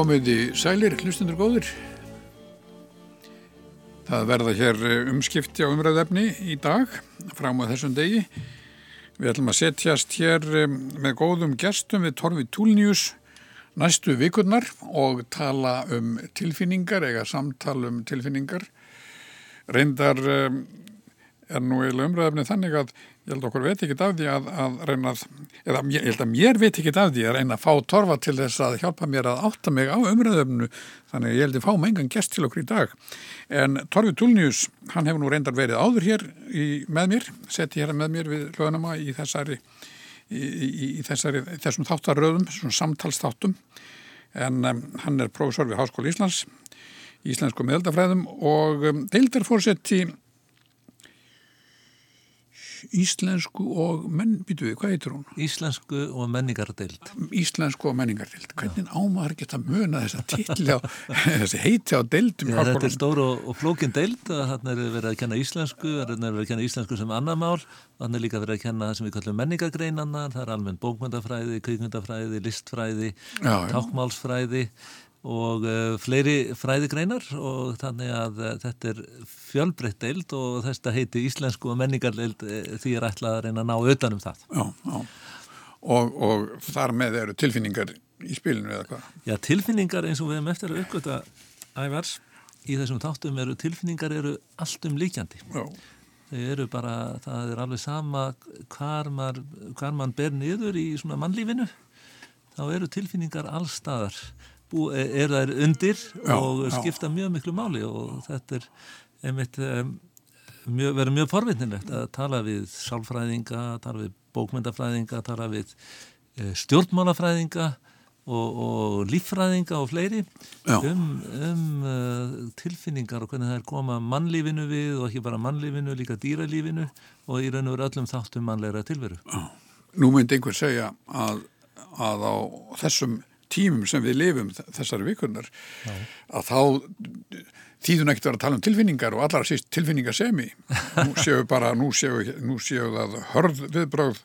Komiði sælir, hlustundur góður. Það verða hér eh, umskipti á umræðefni í dag, fram á þessum degi. Við ætlum að setjast hér eh, með góðum gestum við Torfi Túlnius næstu vikurnar og tala um tilfinningar, eiga samtal um tilfinningar. Reyndar eh, er nú eiginlega umræðefni þannig að ég held okkur veit ekki af því að, að reyna að, eða ég held að mér veit ekki af því að reyna að fá torfa til þess að hjálpa mér að átta mig á umræðefnu þannig að ég held að fá mengan gest til okkur í dag. En Torfi Túlnius, hann hefur nú reyndar verið áður hér í, með mér seti hér með mér við hlöðnama í þessari í, í, í þessari, þessum þáttaröðum, svona samtalstáttum en um, hann er prófessor við Háskóli Íslands íslensku meðaldafræðum og um, deildarfórsett í Íslensku og menn, býtu við, hvað heitir hún? Íslensku og menningardeild. Íslensku og menningardeild. Hvernig ámar geta muna þessa títli á, þessi heiti á deildum? Já, þetta er stór og, og flókin deild. Þannig er verið að kenna íslensku, þannig er verið að kenna íslensku sem annar mál. Þannig er líka verið að kenna það sem við kallum menningargreinanna. Það er almenn bókmyndafræði, kvíkmyndafræði, listfræði, tákmálsfræði og uh, fleiri fræðigreinar og þannig að uh, þetta er fjölbreytt deild og þetta heiti Íslensku og menningarleild uh, því er ætlað að reyna að ná utanum það. Já, já. Og, og þar með eru tilfinningar í spilinu eða hvað? Já, tilfinningar eins og við hefum eftir að uppgöta ævars í þessum þáttum eru tilfinningar eru allt um líkjandi. Já. Þau eru bara, það er alveg sama hvar mann man ber niður í svona mannlífinu þá eru tilfinningar allstaðar er það undir já, og skipta já. mjög miklu máli og þetta er einmitt um, mjög, verið mjög forvinnilegt að tala við sálfræðinga, tala við bókmyndafræðinga, tala við uh, stjórnmálafræðinga og, og líffræðinga og fleiri já. um, um uh, tilfinningar og hvernig það er koma mannlífinu við og ekki bara mannlífinu, líka dýralífinu og í raun og veru öllum þáttum mannleira tilveru. Nú myndi einhver segja að, að á þessum tímum sem við lifum þessari vikunar Já. að þá þýðun ekkert að tala um tilfinningar og allar síst tilfinningasemi nú séu bara, nú séu, nú séu það hörð viðbráð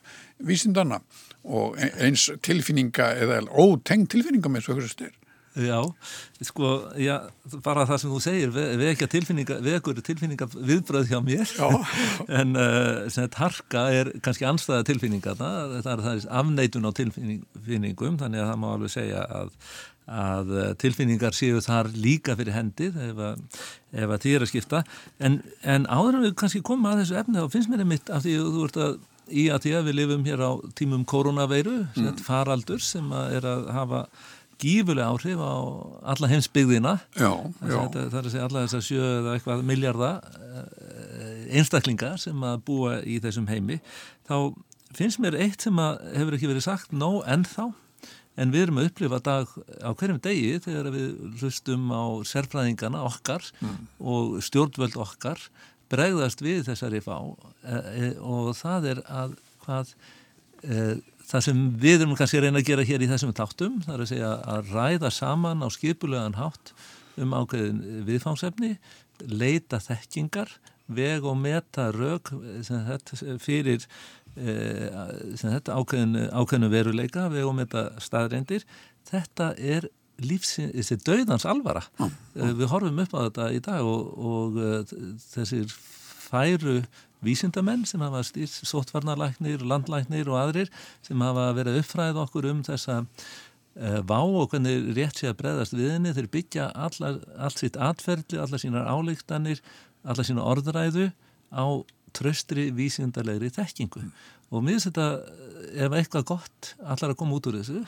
vísindanna og e-, eins tilfinninga eða óteng tilfinningam eins og hversu styr Já, sko, já, bara það sem þú segir, vekja tilfinninga, vekur tilfinninga viðbröð hjá mér, en uh, sem þetta harka er kannski anstæða tilfinninga, það, það er, það er afneitun á tilfinningum, þannig að það má alveg segja að, að uh, tilfinningar séu þar líka fyrir hendið ef að, ef að því er að skipta, en, en áður en við kannski koma að þessu efni, þá finnst mér einmitt af því að þú ert að í að því að við lifum hér á tímum koronaveiru, mm. faraldur sem að er að hafa gífulega áhrif á alla heimsbyggðina já, já. Það, það er að segja alla þess að sjö eða eitthvað miljardar eh, einstaklinga sem að búa í þessum heimi þá finnst mér eitt sem að hefur ekki verið sagt nóg ennþá en við erum að upplifa dag á hverjum degi þegar við hlustum á sérfræðingana okkar mm. og stjórnvöld okkar bregðast við þessari fá e, e, og það er að hvað e, það sem við erum kannski að reyna að gera hér í þessum þáttum, það er að segja að ræða saman á skipulegan hátt um ákveðin viðfangsefni, leita þekkingar, veg og meta rauk fyrir e, ákveðinu, ákveðinu veruleika, veg og meta staðreindir. Þetta er lífsins, þessi döðans alvara. Mm, mm. Við horfum upp á þetta í dag og, og eh, þessir færu vísindamenn sem hafa stýrt sótvarnarlæknir, landlæknir og aðrir sem hafa verið uppfræð okkur um þessa uh, vá og hvernig rétt sé að breyðast við henni þeir byggja allar, allt sitt atferðli, allar sínar álíktanir, allar sína orðræðu á tröstri vísindarlegri þekkingu mm. og mér finnst þetta ef eitthvað gott allar að koma út úr þessu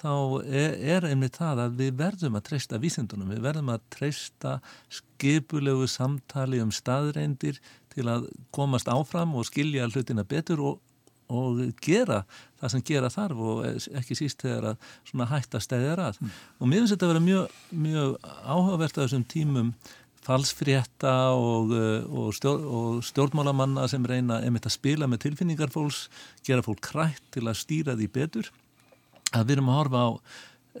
þá er, er einmitt það að við verðum að treysta vísindunum, við verðum að treysta skipulegu samtali um staðreindir til að komast áfram og skilja hlutina betur og, og gera það sem gera þarf og ekki síst þegar að svona hætta stæðir að. Mm. Og mér finnst þetta að vera mjög, mjög áhugavert að þessum tímum falsfrétta og, og, stjór, og stjórnmálamanna sem reyna einmitt að spila með tilfinningar fólks, gera fólk krætt til að stýra því betur. Að við erum að horfa á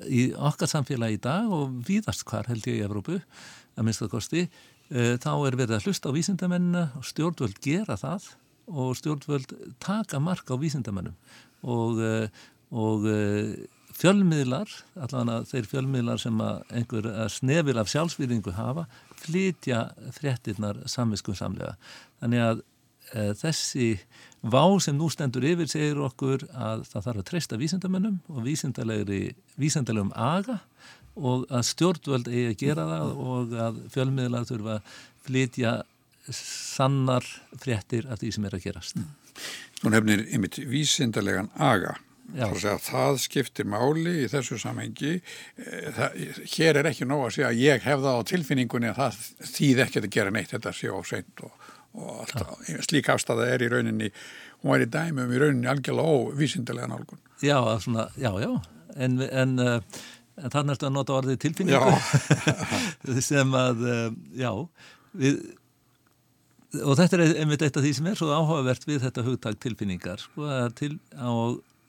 í okkar samfélagi í dag og víðast hvar held ég í Evrópu að minnst að kosti Eh, þá er verið að hlusta á vísindamennina og stjórnvöld gera það og stjórnvöld taka mark á vísindamennum og, eh, og, eh, fjölmiðlar, allavega þeir fjölmiðlar sem einhver snefil af sjálfsvíðingu hafa, flytja fréttinnar samviskum samlega. Þannig að e, þessi vá sem nú stendur yfir segir okkur að það þarf að treysta vísendamennum og vísendalegum aga og að stjórnvöld eigi að gera það og að fjölmiðlar þurfa að flytja sannar fréttir af því sem er að gerast. Nú nefnir ymitt vísindalegan aga. Segja, það skiptir máli í þessu samhengi. Eh, það, hér er ekki nóg að segja að ég hef það á tilfinningunni að það þýð ekki að gera neitt þetta sé á seint og, og alltaf, slík afstæða er í rauninni hún í dæmum í rauninni algjörlega óvísindilega nálgun. Já, svona, já, já en, en, uh, en þannig að nota orðið tilfinningu sem að uh, já, við og þetta er einmitt eitt af því sem er svo áhugavert við þetta hugtak tilfinningar sko, til, á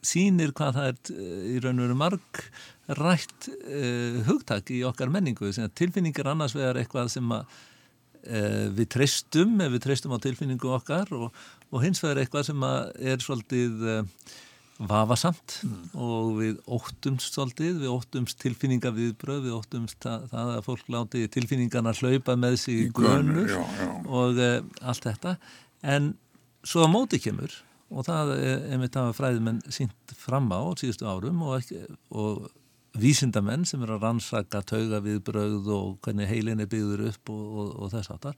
sínir hvað það er eh, í raun og veru marg rætt uh, hugtak í okkar menningu tilfinningar annars vegar eitthvað sem að, við treystum ef við treystum á tilfinningu okkar og, og hins vegar eitthvað sem er svolítið uh, vafasamt mm. og við óttumst svolítið, við óttumst tilfinningar viðbröð, við óttumst það, það að fólk láti tilfinningarna hlaupa með sig í grönur og allt þetta en svo að móti kemur og það er mitt að fræðimenn sínt fram á síðustu árum og, og vísindamenn sem eru að rannsaka tauga við brauð og hvernig heilin er byggður upp og, og, og þess aftar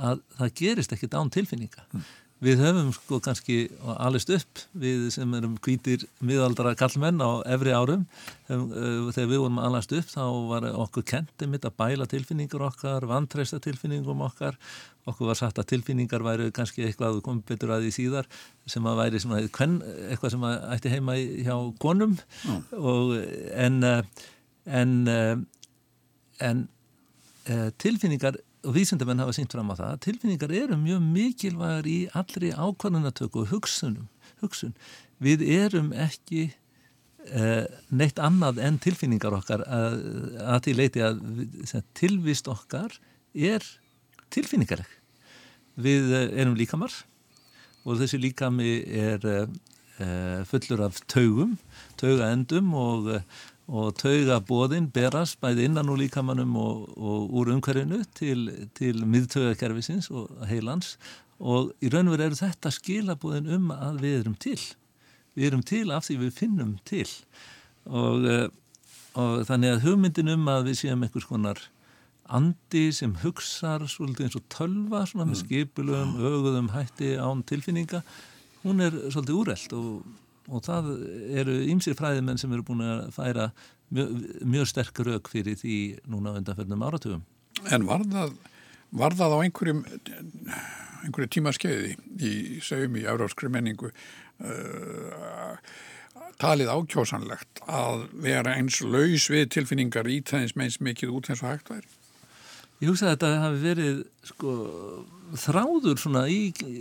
að það gerist ekkit án tilfinninga mm. Við höfum sko kannski alveg upp við sem erum kvítir miðaldra kallmenn á efri árum uh, þegar við vorum alveg upp þá var okkur kentið mitt að bæla tilfinningur okkar, vantreista tilfinningum okkar okkur var sagt að tilfinningar væri kannski eitthvað að koma betur að því síðar sem að væri sem að, eitthvað sem að ætti heima hjá konum mm. og, en en, en, en tilfinningar og vísindamenn hafa sínt fram á það að tilfinningar eru mjög mikilvægar í allri ákvarðanatöku og hugsunum, hugsun. Við erum ekki eh, neitt annað en tilfinningar okkar að, að til leiti að tilvist okkar er tilfinningarleg. Við eh, erum líkamar og þessi líkami er eh, fullur af taugum, taugaendum og og taugabóðin berast bæði innan úr líkamannum og, og úr umhverfinu til, til miðtaugakerfisins og heilans og í raun og veru eru þetta skilabóðin um að við erum til. Við erum til af því við finnum til og, eh, og þannig að hugmyndin um að við séum einhvers konar andi sem hugsar svolítið eins og tölva svona með mm. skipulum, öguðum, hætti án tilfinninga, hún er svolítið úreld og og það eru ymsir fræðimenn sem eru búin að færa mjög, mjög sterk rauk fyrir því núna undanferðnum áratugum. En var það, var það á einhverjum einhverju tímaskeiði í sögum í euróskri menningu uh, talið ákjósanlegt að vera eins laus við tilfinningar í þess meins mikið út eins og hægt væri? Ég hugsa að þetta hafi verið sko, þráður svona í,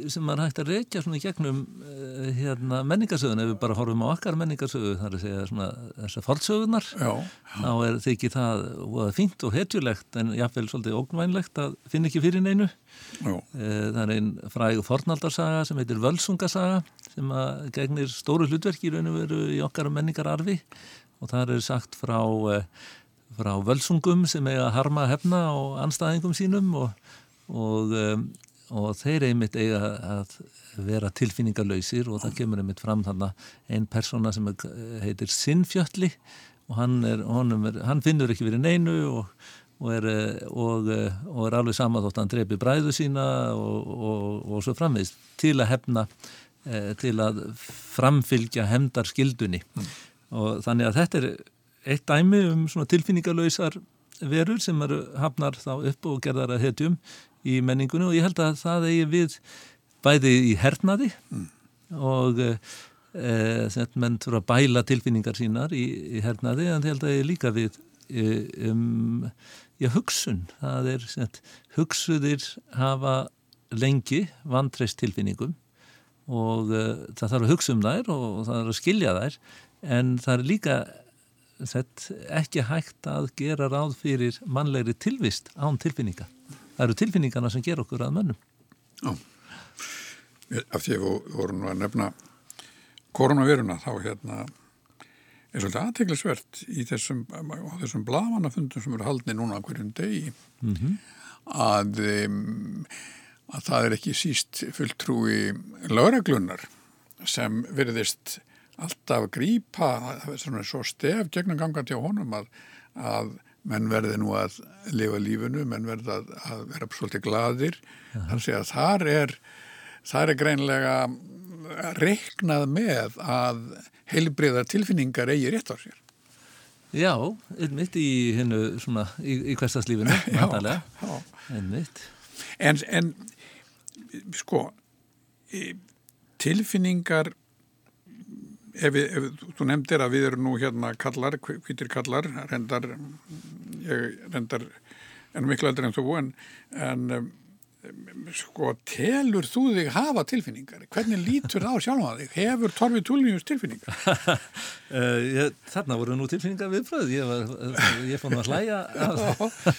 sem maður hægt að reykja í gegnum uh, hérna, menningarsögun ef við bara horfum á okkar menningarsögu þar að segja svona þessar fólksögunar þá er þetta ekki það fínt og hetjulegt en jáfnveil svolítið ógnvænlegt að finna ekki fyrir neinu. Uh, það er einn fræg fornaldarsaga sem heitir Völsungasaga sem að gegnir stóru hlutverki í raun og veru í okkar menningararfi. Og það er sagt frá uh, frá völsungum sem eiga að harma hefna á anstæðingum sínum og, og, um, og þeir einmitt eiga að vera tilfinningarlausir og það kemur einmitt fram þarna einn persóna sem heitir Sinnfjöldli og hann, er, er, hann finnur ekki verið neinu og, er, og er alveg sama þótt að hann drefi bræðu sína og svo framvegist til að hefna eh, til að framfylgja hefndar skildunni mm. og þannig að þetta er eitt dæmi um svona tilfinningalöysar verur sem eru hafnar þá upp og gerðar að hetjum í menningunni og ég held að það eigi við bæði í hernaði mm. og e, menn þurfa að bæla tilfinningar sínar í, í hernaði en ég held að ég líka við e, um já, hugsun það er sett, hugsuðir hafa lengi vantreist tilfinningum og e, það þarf að hugsa um þær og það þarf að skilja þær en það er líka sett ekki hægt að gera ráð fyrir mannlegri tilvist án tilfinninga. Það eru tilfinningana sem ger okkur að mönnum. Já, af því að við vorum að nefna koronaviruna þá hérna er svolítið aðteglisvert í þessum, þessum blamanafundum sem eru haldni núna hverjum degi mm -hmm. að, að það er ekki síst fulltrúi lögreglunar sem verðist alltaf grípa svona svo stef gegnum gangandi á honum að, að menn verði nú að lifa lífinu, menn verði að, að vera svolítið gladir, sé að þar er, þar er greinlega reiknað með að heilbriða tilfinningar eigi rétt á sér. Já, einmitt í hennu svona, í, í hverstagslífinu, náttúrulega, einmitt. En, en sko, tilfinningar, ef, við, ef þú nefndir að við erum nú hérna kallar, hvitir kallar, rendar, ég rendar ennum miklu aldrei en þú, en, en sko, telur þú þig hafa tilfinningar? Hvernig lítur það á sjálf að þig? Hefur Torfi Túlnius tilfinningar? uh, þarna voru nú tilfinningar viðfröð ég, ég fann að hlæja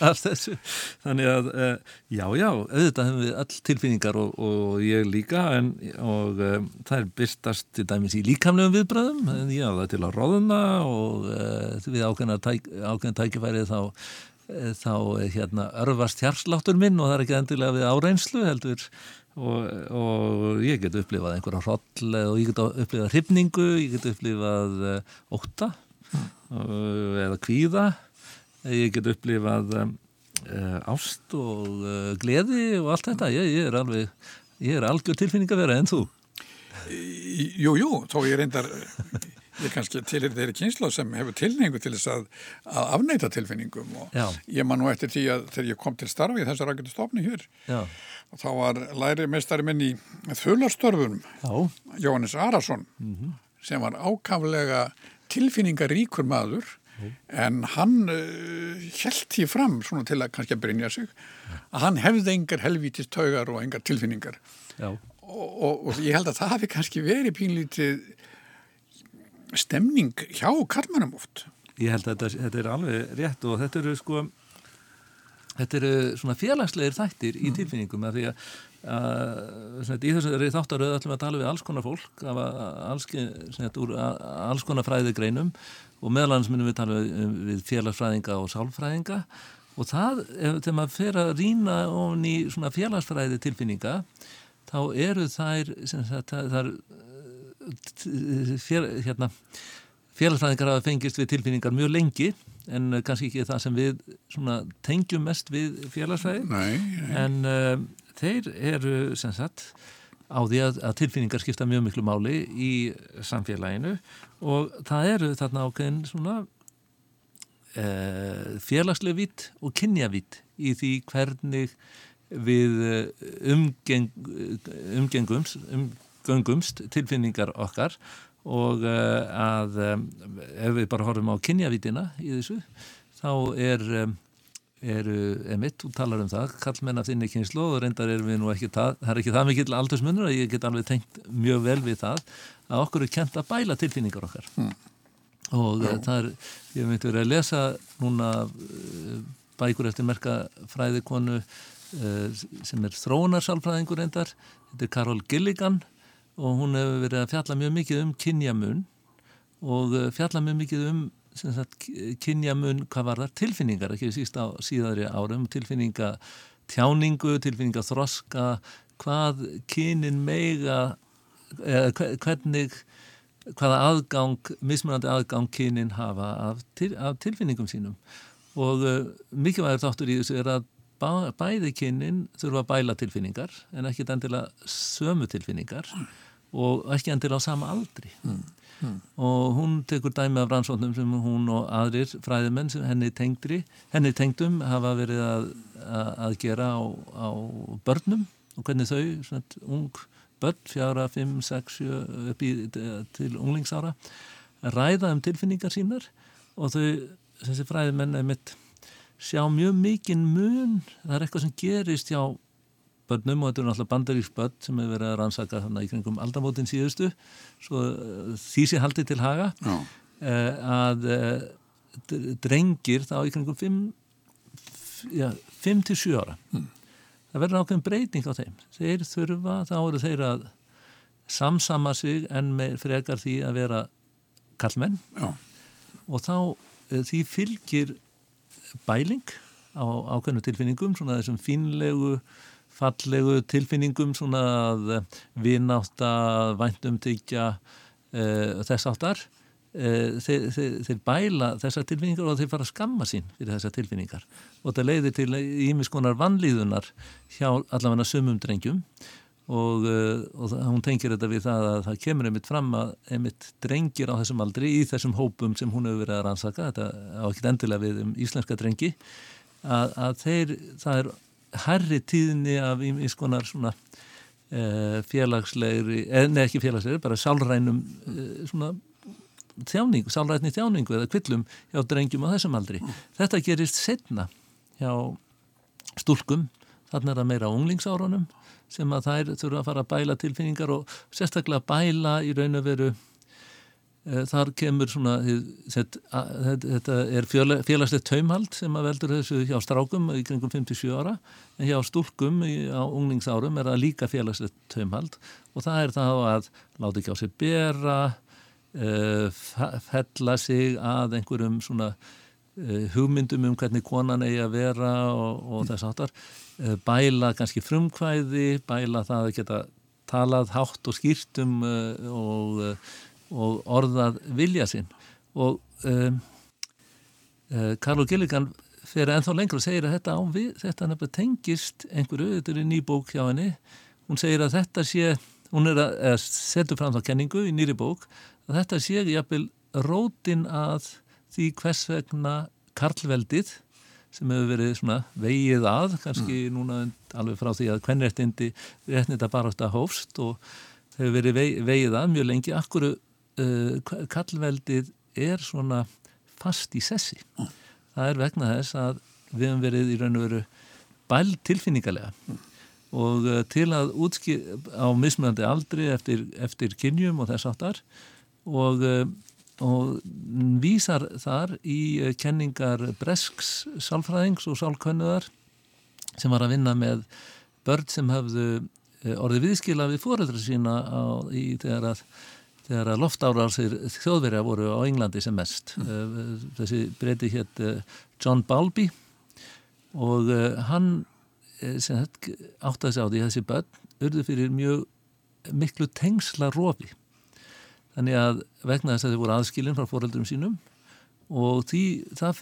af þessu þannig að uh, já, já, auðvitað hefum við all tilfinningar og, og ég líka en, og um, það er byrstast til dæmis í líkamlegum viðbröðum en já, það er til að róðuna og uh, við ákveðna tæk, tækifærið þá Eh, þá eh, hérna, örfast hjarsláttur minn og það er ekki endilega við áreinslu heldur. Og, og ég get upplifað einhverja hroll og ég get upplifað hrifningu, ég get upplifað uh, óta eða kvíða. Ég get upplifað ást og gleði og allt þetta, ég, ég er alveg ég er algjör tilfinning að vera en þú. Jú, jú, þó ég reyndar ég kannski til þeirri kynsla sem hefur tilningu til þess að, að afneita tilfinningum og Já. ég man nú eftir því að þegar ég kom til starfi í þessar rækjandi stofni hér Já. og þá var læri meistari minn í þularstörfunum Jóhannes Arason mm -hmm. sem var ákaflega tilfinningaríkur maður en hann uh, held því fram svona til að kannski að brinja sig að hann hefði engar helvítist taugar og engar tilfinningar og, og, og ég held að það hafi kannski verið pínlítið stemning hjá karmanum oft. Ég held að þetta, þetta er alveg rétt og þetta eru sko þetta eru svona félagslegir þættir í mm. tilfinningum að því að, að í þessari þáttaröðu ætlum við að tala við alls konar fólk af alls, úr, alls konar fræðigreinum og meðlans minnum við tala við, við félagsfræðinga og sálfræðinga og það, ef þegar maður fer að rýna ofn í svona félagsfræði tilfinninga þá eru þær sagt, það er fél, hérna, félagsfræðingar hafa fengist við tilfinningar mjög lengi en kannski ekki það sem við tengjum mest við félagsfræði. En uh, þeir eru sem sagt á því að, að tilfinningar skipta mjög miklu máli í samfélaginu og það eru þarna ákveðin svona uh, félagsleg vitt og kynjavít í því hvernig við umgeng, umgengums um göngumst tilfinningar okkar og eh, að eh, ef við bara horfum á kynjavítina í þessu þá er eru emitt og talar um það kallmenn af þinni kynslu og reyndar er við nú ekki það, það er ekki það mikill aldursmunur að ég get alveg tengt mjög vel við það að okkur er kent að bæla tilfinningar okkar mm. og Já. það er, ég myndi verið að lesa núna bækur eftir merka fræðikonu sem er þróunarsálfræðingur reyndar, þetta er Karol Gilligan og hún hefur verið að fjalla mjög mikið um kynjamun og eh, fjalla mjög mikið um kynjamun, hvað var það, tilfinningar ekki síst á síðari árum tilfinninga tjáningu, tilfinninga þroska, hvað kynin meiga eða hvernig hvaða aðgang, mismunandi aðgang kynin hafa af, til, af tilfinningum sínum. Og uh, mikilvægur þáttur í þessu er að bæði kynnin þurfa að bæla tilfinningar en ekki endilega sömu tilfinningar og ekki endilega á sama aldri mm. Mm. og hún tekur dæmi af rannsóknum sem hún og aðrir fræðimenn sem henni tengdri henni tengdum hafa verið að, að, gera á, á börnum og hvernig þau, svona ung börn, fjara, fimm, sex, upp í til unglingsára ræða um tilfinningar sínar og þau, þessi fræðimenn sjá mjög mikinn mun, það er eitthvað sem gerist hjá börnum og þetta er náttúrulega bandaríks börn sem hefur verið að rannsaka þannig í kringum aldamótin síðustu svo uh, því sé haldið til haga uh, að uh, drengir þá í kringum 5-7 ára. Mm. það verður ákveðin breyting á þeim. Þeir þurfa, þá eru þeir að samsama sig en frekar því að vera kallmenn Já. Og þá því fylgir bæling á ákveðnu tilfinningum, svona þessum fínlegu, fallegu tilfinningum, svona að vináta, væntumtyggja uh, þess áttar. Uh, þeir, þeir, þeir bæla þessar tilfinningar og þeir fara að skamma sín fyrir þessar tilfinningar og það leiðir til ímiskonar vannlíðunar hjá allavega sumum drengjum og, uh, og hún tengir þetta við það að það kemur einmitt fram að einmitt drengir á þessum aldri í þessum hópum sem hún hefur verið að rannsaka, þetta á ekki endilega við um íslenska drengi að, að þeir, það er herri tíðni af ímiskonar svona uh, félagslegri, eða ekki félagslegri, bara sálrænum svona þjáningu, sálrætni þjáningu eða kvillum hjá drengjum á þessum aldri. Þetta gerist setna hjá stúlkum, þannig er það meira unglingsárunum sem að þær þurfa að fara að bæla tilfinningar og sérstaklega bæla í raun og veru e, þar kemur svona þetta, er félagslegt taumhald sem að veldur þessu hjá strákum í kringum 57 ára. En hjá stúlkum á unglingsárum er það líka félagslegt taumhald. Og það er það að láta ekki á sig bera Uh, fella sig að einhverjum svona uh, hugmyndum um hvernig konan eigi að vera og, og þess aftar bæla kannski frumkvæði bæla það að geta talað hátt og skýrtum og, og orðað vilja sinn. Og Karlo Gilligan fyrir ennþá lengur og segir að þetta, við, þetta nefnilega tengist einhverju, þetta er ný bók hjá henni. Hún segir að þetta sé hún er að, setja fram þá kenningu í nýri bók að þetta sé jafnvel rótin að því hvers vegna karlveldið sem hefur verið svona vegið að kannski mm. núna alveg frá því að hvernréttindi réttnita bara átt að hófst og hefur verið vegið að mjög lengi. Akkur uh, karlveldið er svona fast í sessi mm. það er vegna þess að við hefum verið í raun og veru bæl tilfinningarlega mm. og uh, til að útskýra á mismöðandi aldri eftir, eftir kynjum og þess áttar og, eh, og vísar þar í kenningar Bresks sálfræðings og sálkönnuðar sem var að vinna með börn sem hafðu orðið viðskila við fóreldra sína á, í þegar að þegar að loftárarsir þjóðverja voru á Englandi sem mest. Mm. Þessi breyti hétt John Balby og hann átti að sjá því að þessi börn urðu fyrir mjög miklu tengsla rofi þannig að vegna þess að þið voru aðskilin frá foreldurum sínum og, því, það,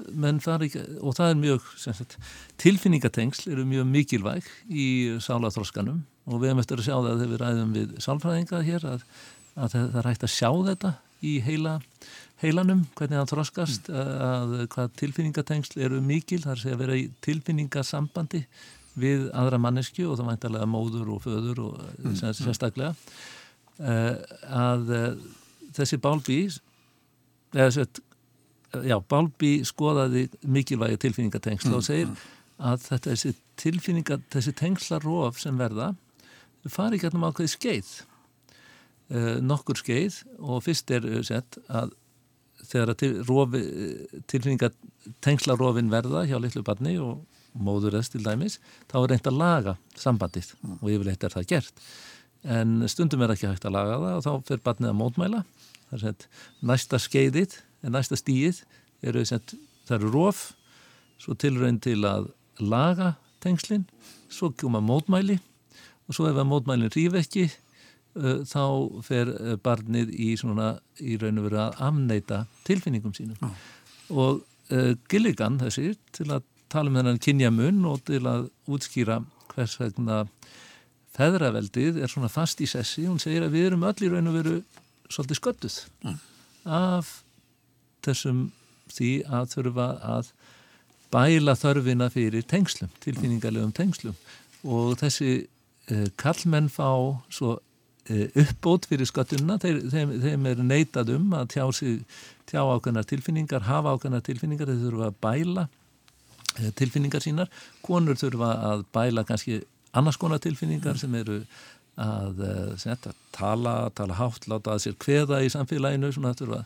ekki, og það er mjög sagt, tilfinningatengsl eru mjög mikilvæg í sálaþróskanum og við hefum eftir að sjá það þegar við ræðum við sálfræðinga hér að, að það er hægt að sjá þetta í heila, heilanum, hvernig það þróskast mm. að hvað tilfinningatengsl eru mikil, það er að að vera í tilfinningasambandi við aðra mannesku og það væntalega móður og föður og mm. sérstaklega eh, að þessi Bálbí eða sett já, Bálbí skoðaði mikilvægi tilfinningatengsla mm, og segir mm. að þetta þessi tilfinninga, þessi tengslarof sem verða, fari ekki alltaf ákveði skeið nokkur skeið og fyrst er sett að þegar að tilfinninga tengslarovin verða hjá litlu barni og móður þess til dæmis, þá er reynd að laga sambandið mm. og yfirleitt er það gert en stundum er ekki hægt að laga það og þá fyrir barnið að mótmæla það er sett næsta skeiðið en næsta stíið eru sett, það eru róf svo tilraun til að laga tengslinn, svo kjúma mótmæli og svo ef að mótmælinn rýf ekki þá fer uh, barnið í svona í raun og veru að amneita tilfinningum sínum ah. og uh, Gilligan þessi til að tala um þennan kynjamun og til að útskýra hvers vegna feðraveldið er svona fast í sessi, hún segir að við erum öll í raun og veru svolítið sköttuð mm. af þessum því að þurfa að bæla þörfina fyrir tengslum, tilfinningarlegum tengslum og þessi uh, kallmenn fá svo uppbót fyrir sköttuna, þeir, þeim, þeim er neitað um að tjá, tjá ákveðnar tilfinningar, hafa ákveðnar tilfinningar, þeir þurfa að bæla uh, tilfinningar sínar, konur þurfa að bæla kannski annars konar tilfinningar sem eru að eh, setta, tala, tala hátt, láta að sér kveða í samfélaginu svona að þurfa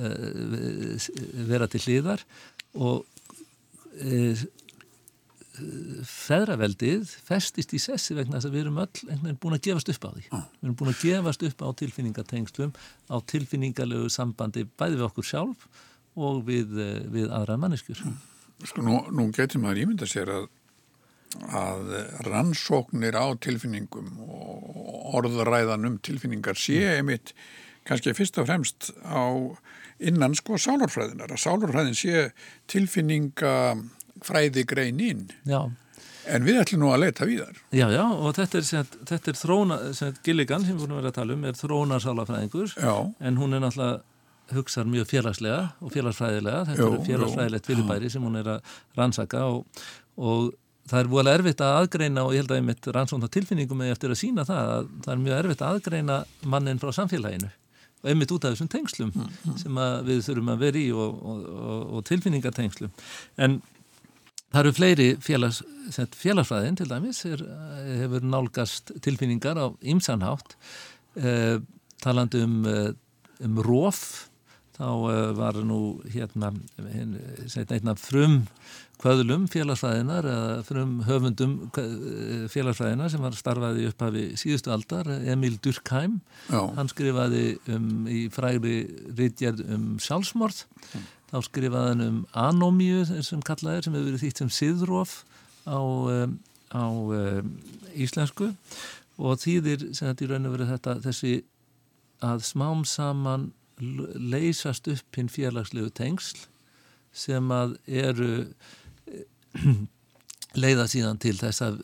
uh, vera til hlýðar og feðraveldið festist í sessi vegna þess að við erum öll búin að gefast upp á því. Ah. Við erum búin að gefast upp á tilfinningatengslum, á tilfinningalegu sambandi bæði við okkur sjálf og við, við aðra manneskjur. Sko nú, nú getur maður ímynda sér að, að rannsóknir á tilfinningum og orðræðan um tilfinningar sé einmitt kannski fyrst og fremst á innan sko sálurfræðinar að sálurfræðin sé tilfinningafræði Já. En við ætlum nú að leita við þar. Já, já, og þetta er, set, þetta er þróna, set, Gilligan sem við vorum að vera að tala um er þrónarsálafræðingur, en hún er náttúrulega hugsað mjög félagslega og félagsfræðilega, þetta jú, er félagsfræðilegt fyrirbæri sem hún er að rannsaka og, og það er volið erfitt að aðgreina og ég held að einmitt rannsóna tilfinningum með eftir að sína það að það er mjög erfitt að aðgreina mannin frá samfélaginu. Og einmitt út af þessum tengslum mm, mm. sem við þurfum að vera í og, og, og tilfinningatengslum. En Það eru fleiri félags, félagsfræðin til dæmis, er, hefur nálgast tilfinningar á ymsanhátt. Eh, talandi um, eh, um róf, þá eh, var nú hérna einna frum kvöðlum félagsfræðinar eða frum höfundum eh, félagsfræðinar sem var starfaði upp hafi síðustu aldar, Emil Durkheim. Já. Hann skrifaði um, í fræri rítjærð um sjálfsmorð. Já þá skrifaði hann um anomíu sem kallaði sem hefur verið þýtt sem siðróf á, um, á íslensku og þýðir sem þetta í raun og verið þetta þessi að smám saman leysast upp hinn félagslegu tengsl sem að eru leiða síðan til þess að,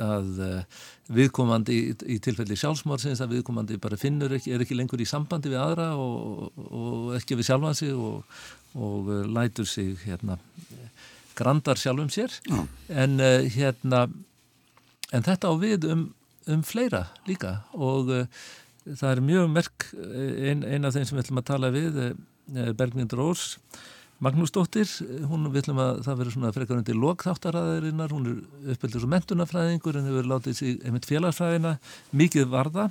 að viðkomandi í, í tilfelli sjálfsmórsins að viðkomandi bara finnur ekki, er ekki lengur í sambandi við aðra og, og ekki við sjálfansi og, og uh, lætur sig hérna, grandar sjálfum sér Já. en hérna en þetta á við um, um fleira líka og það er mjög merk ein, ein af þeim sem við ætlum að tala við Bergnind Rós Magnúsdóttir, hún við ætlum að það verður svona frekar undir lokþáttaraðarinnar hún er uppeldur og mentunafræðingur en hefur látið sig einmitt félagsfræðina mikið varða.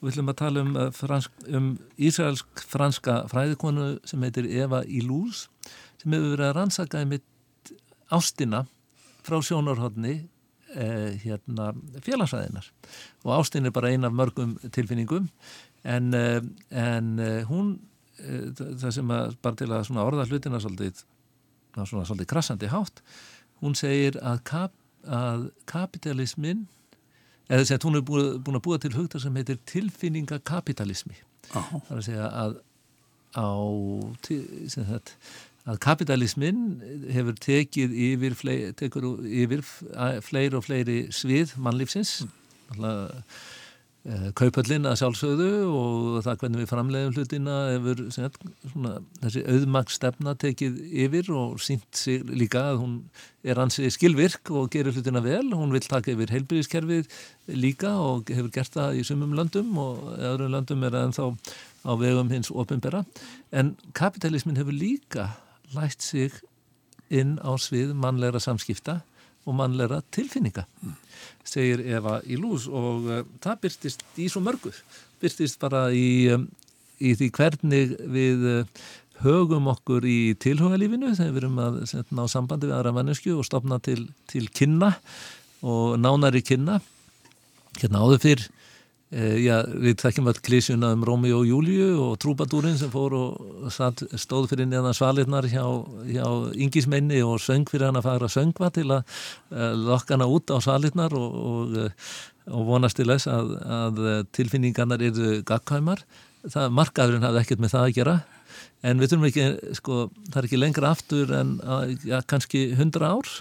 Við ætlum að tala um, fransk, um Ísraelsk-franska fræðikonu sem heitir Eva Ilús sem hefur verið að rannsaka einmitt ástina frá sjónarhóttni eh, hérna, félagsfræðinar og ástin er bara eina af mörgum tilfinningum. En, eh, en eh, hún eh, það sem að bara til að orða hlutina svolítið, svona, svolítið krassandi hátt hún segir að, kap, að kapitalismin eða þess að hún er búin, að búa til hugtar sem heitir tilfinningakapitalismi það er að segja að á sagt, að kapitalismin hefur tekið yfir, fleiri, tekur yfir fleiri og fleiri svið mannlífsins. Alltaf Eh, kaupallin að sjálfsögðu og það hvernig við framleiðum hlutina hefur svona, þessi auðmagsstefna tekið yfir og sínt sig líka að hún er ansið skilvirk og gerir hlutina vel, hún vil taka yfir heilbyrðiskerfið líka og hefur gert það í sumum landum og öðrum landum er ennþá á vegum hins ofinbera en kapitalismin hefur líka lætt sig inn á svið mannlegra samskipta og mannlegra tilfinninga segir Eva í lús og uh, það byrstist í svo mörgur byrstist bara í, um, í því hvernig við uh, högum okkur í tilhugalífinu þegar við erum að ná sambandi við aðra mannesku og stopna til, til kynna og nánari kynna. Hérna áður fyrr já, við þekkjum all klísjuna um Rómi og Júliu og trúbadúrin sem fór og satt, stóð fyrir neðan svalinnar hjá, hjá yngismenni og söng fyrir hann að fara að söngva til að uh, lokka hana út á svalinnar og, og, eh, og vonast til þess að, að tilfinningarnar eru gagkvæmar. Það, markaðurinn hafði ekkert með það að gera en við þurfum ekki, sko, það er ekki lengra aftur en ja, kannski hundra ár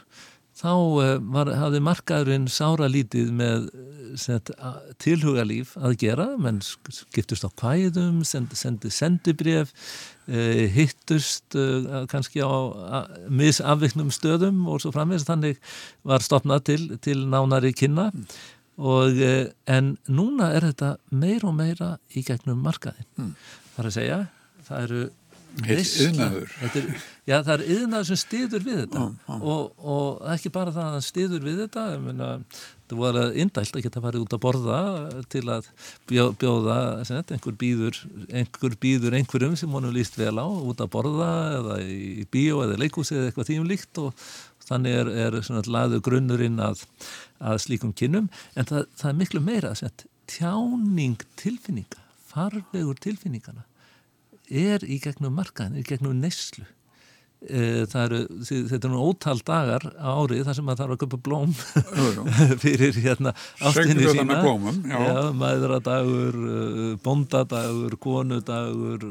þá eh, var, hafði markaðurinn sára lítið með set, tilhugalíf að gera, menn skiptust á kvæðum, sendi, sendi sendibref, eh, hittust eh, kannski á misafviknum stöðum og svo framvegst þannig var stopnað til, til nánari kynna og en núna er þetta meir og meira í gegnum markaðin. Mm. Það er að segja, það eru Yðnaður Já, það er yðnaður sem stiður við þetta. Ah, ah. Og, og ekki bara það að það stiður við þetta myna, það var indælt að geta farið út að borða til að bjóða senat, einhver býður einhver býður einhverjum sem honum líst vel á út að borða eða í bíó eða leikúsi eða eitthvað tíum líkt og þannig er, er svona laðu grunnurinn að, að slíkum kynum en það, það er miklu meira að tjáning tilfinninga farvegur tilfinningana er í gegnum markaðin, í gegnum neyslu. Eh, það eru, þetta er nú ótal dagar á árið þar sem maður þarf að köpa blóm fyrir hérna ástinni sína. blómum, já. Já, maðuradagur, eh, bondadagur konudagur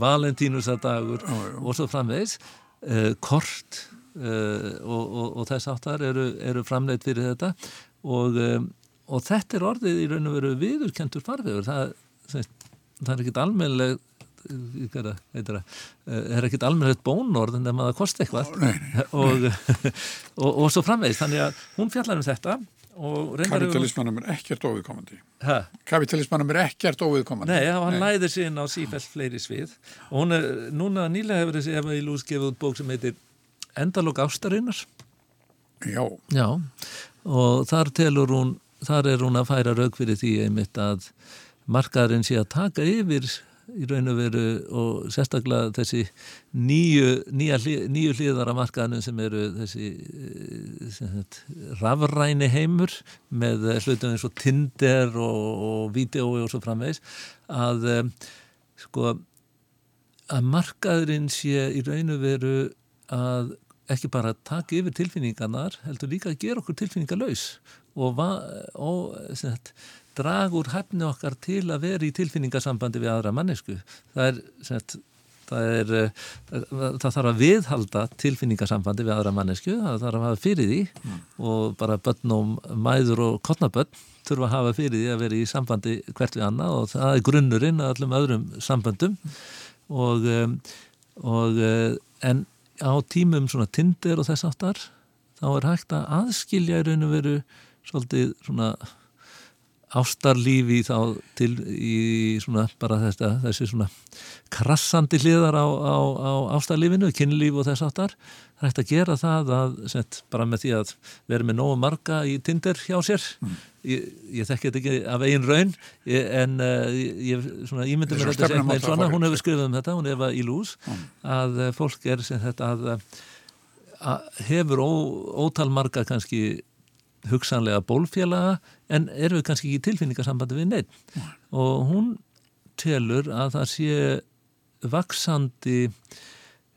valentínusadagur og svo framvegs uh, kort uh, og, og, og þess áttar eru, eru framleitt fyrir þetta. Og, og þetta er orðið í raun og veru viðurkentur farfiður það, það er ekkit almennileg það? Er ekkit almennt bónorð en það kosti eitthvað? Og, og, og svo framvegist þannig að hún fjallar um þetta Kapitalismannum er ekkert óviðkomandi? Kapitalismannum er ekkert óviðkomandi. Nei, hann Nei. læðir sér inn á sífælt fleiri svið. Og hún er, núna nýlega hefur þessi Eva Ílús gefið út bók sem heitir Endalók ástarinnar. Já. Já, og þar telur hún þar er hún að færa raug fyrir því einmitt að markaðurinn sé að taka yfir í raun og veru og sérstaklega þessi nýju, nýju hlýðara markaðinu sem eru þessi eh, sem rafræni heimur með hlutum eins og Tinder og, og vídeo og svo framvegs að eh, sko að markaðurinn sé í raun og veru að ekki bara taka yfir tilfinningarnar heldur líka að gera okkur tilfinningarlaus og, og sagt, draga úr hæfni okkar til að vera í tilfinningasambandi við aðra mannesku. Það er, sagt, það, er það þarf að viðhalda tilfinningasambandi við aðra mannesku, það þarf að hafa fyrir því mm. og bara börn og mæður og kottnabörn þurfa að hafa fyrir því að vera í sambandi hvert við annað og það er grunnurinn að öllum öðrum samböndum og, og en á tímum svona tindir og þess aftar þá er hægt að aðskilja í raun og veru svolítið svona ástarlífi þá til í svona bara þetta, þessi svona krassandi hliðar á, á, á ástarlífinu, kynlíf og þess áttar það hægt að gera það að sett, bara með því að vera með nógu marga í Tinder hjá sér mm. ég, ég þekki þetta ekki af einn raun ég, en uh, ég svona ímyndum með þetta sem einn svona, hún hefur skrifið um þetta hún hefur í lús mm. að uh, fólk er sem þetta að, að hefur ó, ótal marga kannski hugsanlega bólfélaga en eru við kannski ekki í tilfinningasambandi við neitt mm. og hún telur að það sé vaksandi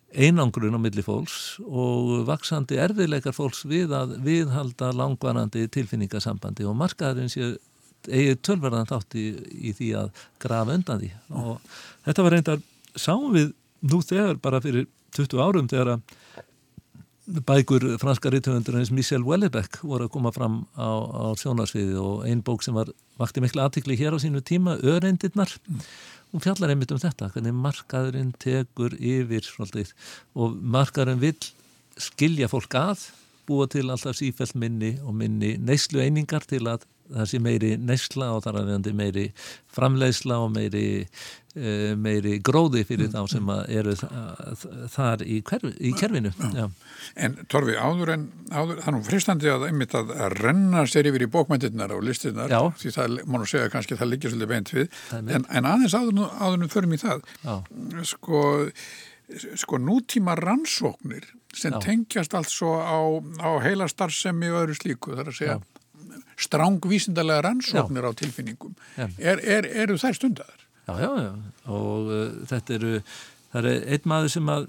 einangrun á milli fólks og vaksandi erfiðleikar fólks við að viðhalda langvarandi tilfinningasambandi. Og markaðurinn sé eigið tölverðan þátt í, í því að grafa undan því. Og þetta var reyndar sáum við nú þegar bara fyrir 20 árum þegar að bækur franska rítuðundur eins Michel Wellebeck voru að koma fram á, á sjónarsviði og einn bók sem var vakti miklu aðtikli hér á sínu tíma, Öreindirnar mm. hún fjallar einmitt um þetta hvernig markaðurinn tekur yfir svolítið, og markaðurinn vil skilja fólk að búa til alltaf sífælt minni og minni neyslu einingar til að það sé meiri neysla og þar að veðandi meiri framleiðsla og meiri Eh, meiri gróði fyrir mm, þá sem mm. eru þar í, hverf, í kerfinu já. En Torfi, áður en áður, það er nú fristandi að einmitt að renna sér yfir í bókmyndirnar og listirnar já. því það, má nú segja kannski það liggir svolítið beint við, en, en aðeins áður, nú förum í það sko, sko nútíma rannsóknir sem já. tengjast also á, á heila starfsemi og öðru slíku, þar að segja strángvísindarlega rannsóknir á tilfinningum er, er, eru þær stundar? Já, já, já, og uh, þetta eru, það er einn maður sem að,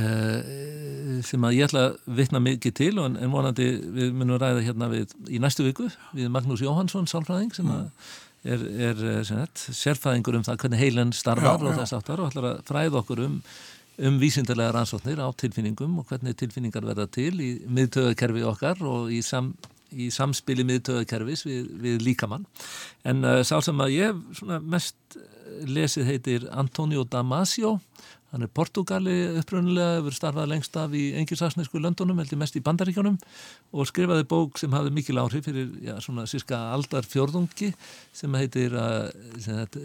uh, sem að ég ætla að vitna mikið til og en vonandi við munum ræða hérna við, í næstu viku við Magnús Jóhansson, sálfræðing, sem mm. er, er uh, sagt, sérfræðingur um það hvernig heilen starfar já, og þess aftar og ætlar að fræða okkur um um vísindarlega rannsóknir á tilfinningum og hvernig tilfinningar verða til í miðtöðakerfi okkar og í sam, í samspili miðtöðakerfis við, við líkamann. En uh, sá sem að ég mest lesið heitir Antonio Damasio. Hann er Portugali upprönnulega hefur starfað lengst af í engilsaksnesku löndunum heldur mest í bandaríkjónum og skrifaði bók sem hafði mikil áhrif fyrir já, svona cirka aldar fjörðungi sem heitir uh, sem heit,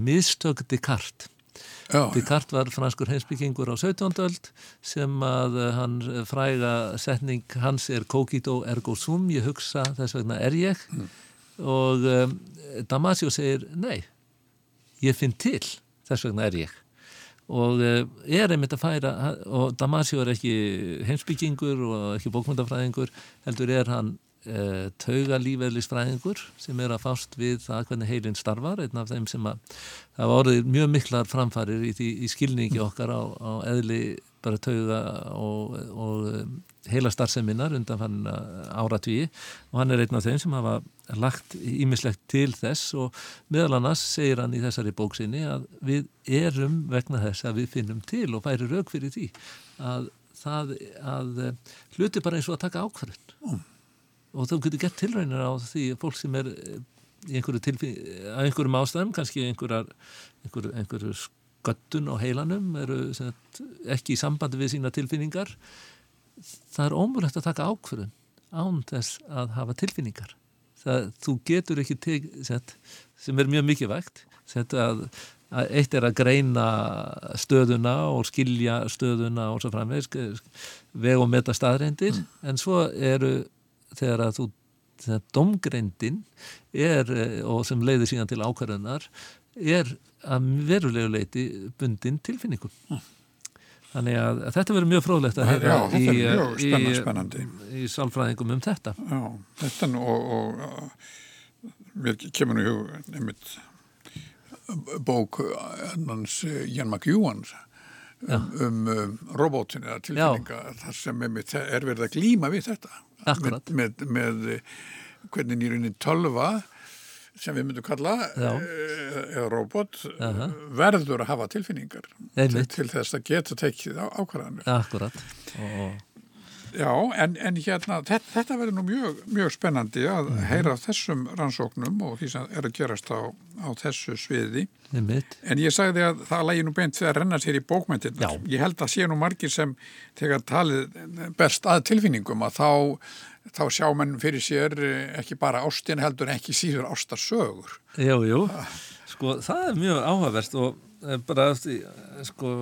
Mistök Descartes Descartes var franskur heimsbyggingur á 17. öld sem að eh, hann eh, fræga setning hans er cogito ergo sum, ég hugsa þess vegna er ég mm. og um, Damasio segir nei, ég finn til þess vegna er ég og er einmitt að færa og Damasio er ekki heimsbyggingur og ekki bókmyndafræðingur heldur er hann uh, taugalífeðlisfræðingur sem er að fást við það hvernig heilin starfar, einn af þeim sem að það var orðið mjög miklar framfarir í, í skilningi okkar á, á eðli bara tauga og, og um, heila starfseminnar undan fann áratvíi og hann er einn af þeim sem hafa lagt ímislegt til þess og meðal annars segir hann í þessari bóksinni að við erum vegna þess að við finnum til og færi rauk fyrir því að það að eh, hluti bara eins og að taka ákvarðin mm. Og þá getur gett tilrænir á því fólk sem er eh, einhverju að einhverjum ástæðum kannski einhverjar einhverju, einhverju sköttun á heilanum eru sagt, ekki í sambandi við sína tilfinningar það er ómulegt að taka ákvarðin án þess að hafa tilfinningar það, þú getur ekki teg, set, sem er mjög mikið vægt að eitt er að greina stöðuna og skilja stöðuna og svo framvegis veg og meta staðreindir mm. en svo eru þegar að þú þegar domgreindin er og sem leiðir síðan til ákvarðunar er að verulegu leiti bundin tilfinningum. Mm. þannig að, að þetta verður mjög fróðlegt að heyra í, í, í, í sálfræðingum um þetta. Já, þetta og, og mér kemur nú nefnitt bók hans Jan McEwan um, um, um robótinu eða tilfinninga þar sem er verið að glýma við þetta. Með, með, með hvernig nýrunni tölva sem við myndum kalla eh, eða robot -huh. verður að hafa tilfinningar til, til þess að geta tekið á, ákvarðanir. Akkurat. Og Já, en, en hérna, þetta, þetta verður nú mjög, mjög spennandi að mm -hmm. heyra þessum rannsóknum og því sem er að gerast á, á þessu sviði. En ég sagði að það lægi nú beint þegar renna sér í bókmyndina. Ég held að sé nú margir sem tegar talið best að tilfinningum að þá, þá sjá mann fyrir sér ekki bara ástin heldur ekki síður ástarsögur. Jú, jú. Sko, það er mjög áhugavert og eh, bara, sko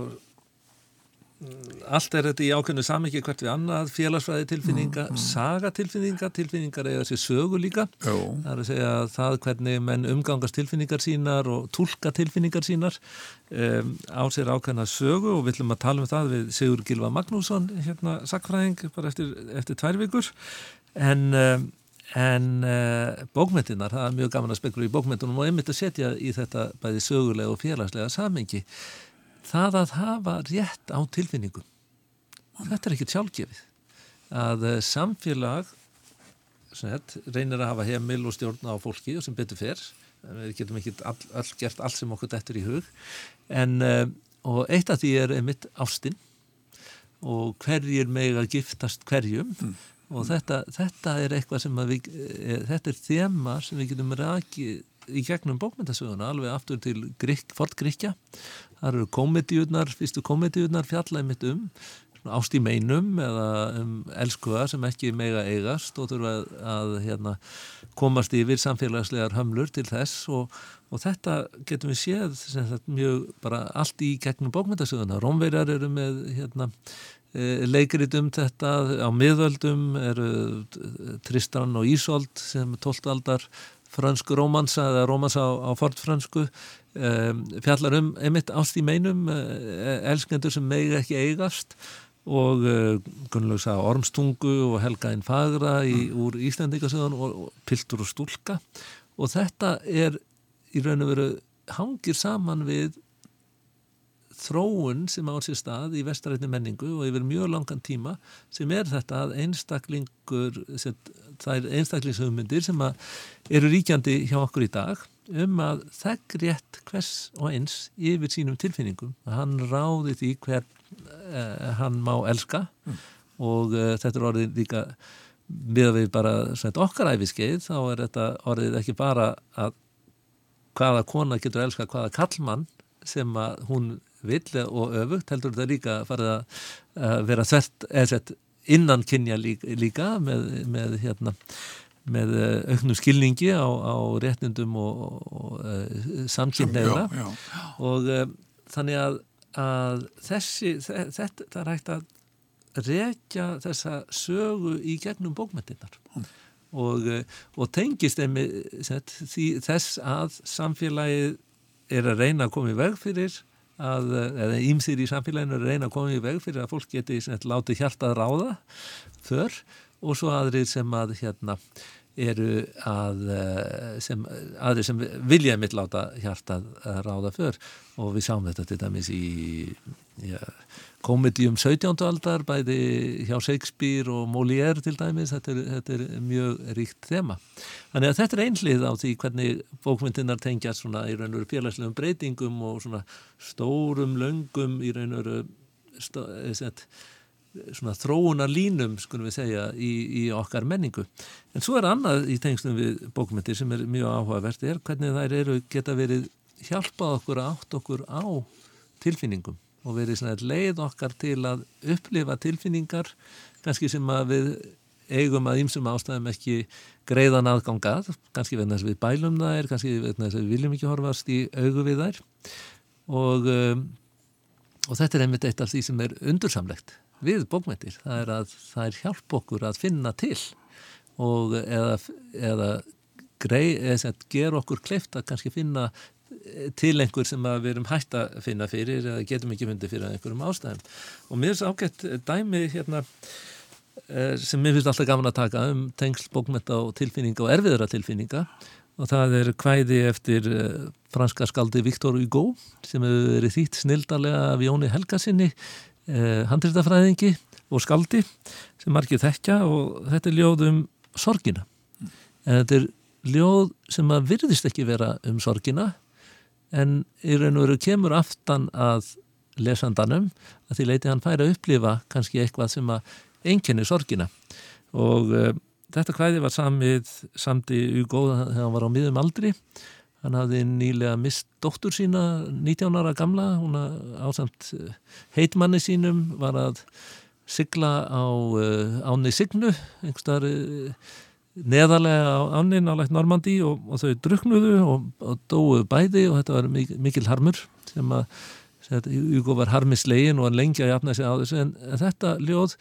allt er þetta í ákveðinu samiki hvert við annað, félagsfræði tilfinninga mm, mm. saga tilfinninga, tilfinningar eða þessi sögu líka, Jó. það er að segja það hvernig menn umgangast tilfinningar sínar og tólka tilfinningar sínar um, á sér ákveðina sögu og við ætlum að tala um það við Sigur Gilva Magnússon hérna sakfræðing bara eftir, eftir tvær vikur en en uh, bókmyndinar, það er mjög gaman að spekla í bókmyndunum og einmitt að setja í þetta bæði sögulega og félagslega samengi það að hafa rétt á tilfinningum. Þetta er ekkert sjálfgefið. Að eh, samfélag set, reynir að hafa heimil og stjórna á fólki og sem betur fer. Við getum ekki all, all gert allt sem okkur dettur í hug. En uh, og eitt af því er einmitt ástinn og hverjir meg að giftast hverjum. Mm. og þetta, þetta er eitthvað sem við, e, þetta er þema sem við getum rækið í gegnum bókmyndasöguna alveg aftur til Fort Gríkja þar eru komediurnar, fyrstu komediurnar fjallaði mitt um ást í meinum eða um elskuða sem ekki mega eigast og þurfa að, að hérna, komast yfir samfélagslegar hömlur til þess og, og þetta getum við séð sagt, mjög bara allt í gegnum bókmyndasöguna. Rómverjar eru með hérna, e, leikrit um þetta á miðöldum eru Tristan og Ísolt sem 12. aldar fransku rómansa eða rómansa á, á fortfransku um, fjallar um einmitt ást í meinum uh, elskendur sem megi ekki eigast og uh, Gunnlaug sagði Ormstungu og Helgaðin Fagra í, mm. úr Íslandingasöðun og, og Piltur og Stúlka og þetta er í raun og veru hangir saman við þróun sem á sér stað í vestarætni menningu og yfir mjög langan tíma sem er þetta að einstaklingur það er einstaklingshugmyndir sem eru ríkjandi hjá okkur í dag um að þekk rétt hvers og eins yfir sínum tilfinningum að hann ráði því hver uh, hann má elska mm. og uh, þetta er orðið líka við við bara okkar æfiskeið þá er þetta orðið ekki bara að hvaða kona getur elska hvaða kallmann sem að hún vill og öfugt heldur þetta líka farið að vera þvert eða sett innan kynja líka, líka með, með, hérna, með eh, auknum skilningi á, á réttindum og, og eh, samkynneira og uh, þannig að, að þessi, þetta, það er hægt að rekja þessa sögu í gegnum bókmyndinar mm. og, og tengist emi, set, því, þess að samfélagið er að reyna að koma í veg fyrir að, eða ímsir í samfélaginu reyna að koma í veg fyrir að fólk geti láti hjartað ráða þör og svo aðrir sem að hérna eru að sem, aðrir sem vilja mitt láta hjartað að ráða för og við sjáum þetta til dæmis í ja, komedium 17. aldar bæði hjá Shakespeare og Molière til dæmis, þetta er, þetta er mjög ríkt þema. Þannig að þetta er einlið á því hvernig bókmyndinar tengja svona í raun og veru félagslegum breytingum og svona stórum löngum í raun og veru svona þróunar línum skulum við segja í, í okkar menningu. En svo er annað í tengslum við bókmyndir sem er mjög áhugavert er hvernig þær eru geta verið hjálpað okkur að átt okkur á tilfinningum og verið svona leið okkar til að upplifa tilfinningar kannski sem að við eigum að ýmsum ástæðum ekki greiðan aðgangað, kannski vegna þess að við bælum þær, kannski vegna þess að við viljum ekki horfast í augu við þær og, um, og þetta er einmitt eitt af því sem er undursamlegt við bókmyndir, það er að það er hjálp okkur að finna til og eða, eða grei, eða gera okkur kleift að kannski finna til einhver sem við erum hægt að finna fyrir eða getum ekki fundið fyrir einhverjum ástæðum. Og mér er svo ágætt dæmi hérna eh, sem mér finnst alltaf gaman að taka um tengsl bókmynda og tilfinninga og erfiðra tilfinninga og það er kvæði eftir eh, franska skaldi Viktor Hugo sem hefur verið þýtt snildarlega af Jóni Helgasinni eh, handritafræðingi og skaldi sem margir þekkja og þetta er ljóð um sorgina. En þetta er ljóð sem að virðist ekki vera um sorgina en í raun og veru kemur aftan að lesandanum að því leiti hann færa að upplifa kannski eitthvað sem að enginni sorgina. Og uh, þetta hvæði var samið samt í Ugóða þegar hann var á miðum aldri hann hafði nýlega mist dóttur sína 19 ára gamla. Hún ásamt eh, heitmanni sínum var að sigla á uh, áni Signu einhverstaðar uh, neðarlega á annin á lætt Normandi og, og þau druknuðu og, og dóu bæði og þetta var mikil, harmur sem að Hugo var harmislegin og hann lengi að jafna sig á þessu. En þetta ljóð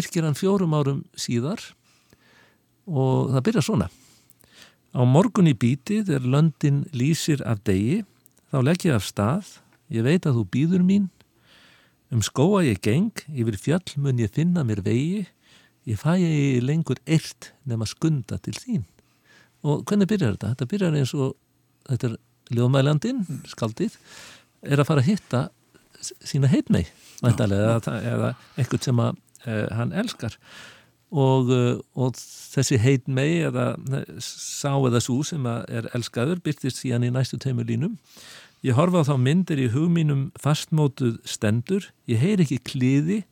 yrkir hann fjórum árum síðar og það byrja svona á morgun í bíti þegar löndin lýsir af degi. Þá legg ég af stað. Ég veit að þú býður mín. Um skóa ég geng yfir fjöll mun ég finna mér vegi. Ég fæ ég lengur eitt nema skunda til þín. Og hvernig byrjar þetta? Þetta byrjar eins og þetta er ljóðmælandin, mm. skaldið er að fara að hitta sína heitmei eða, eða eitthvað sem að, uh, hann elskar og, uh, og þessi heitmei eða sá eða svo sem er elskaður byrtist síðan í næstu teimur línum. Ég horfa á þá myndir í hugmínum fastmótuð stendur. Ég heyr ekki kliði.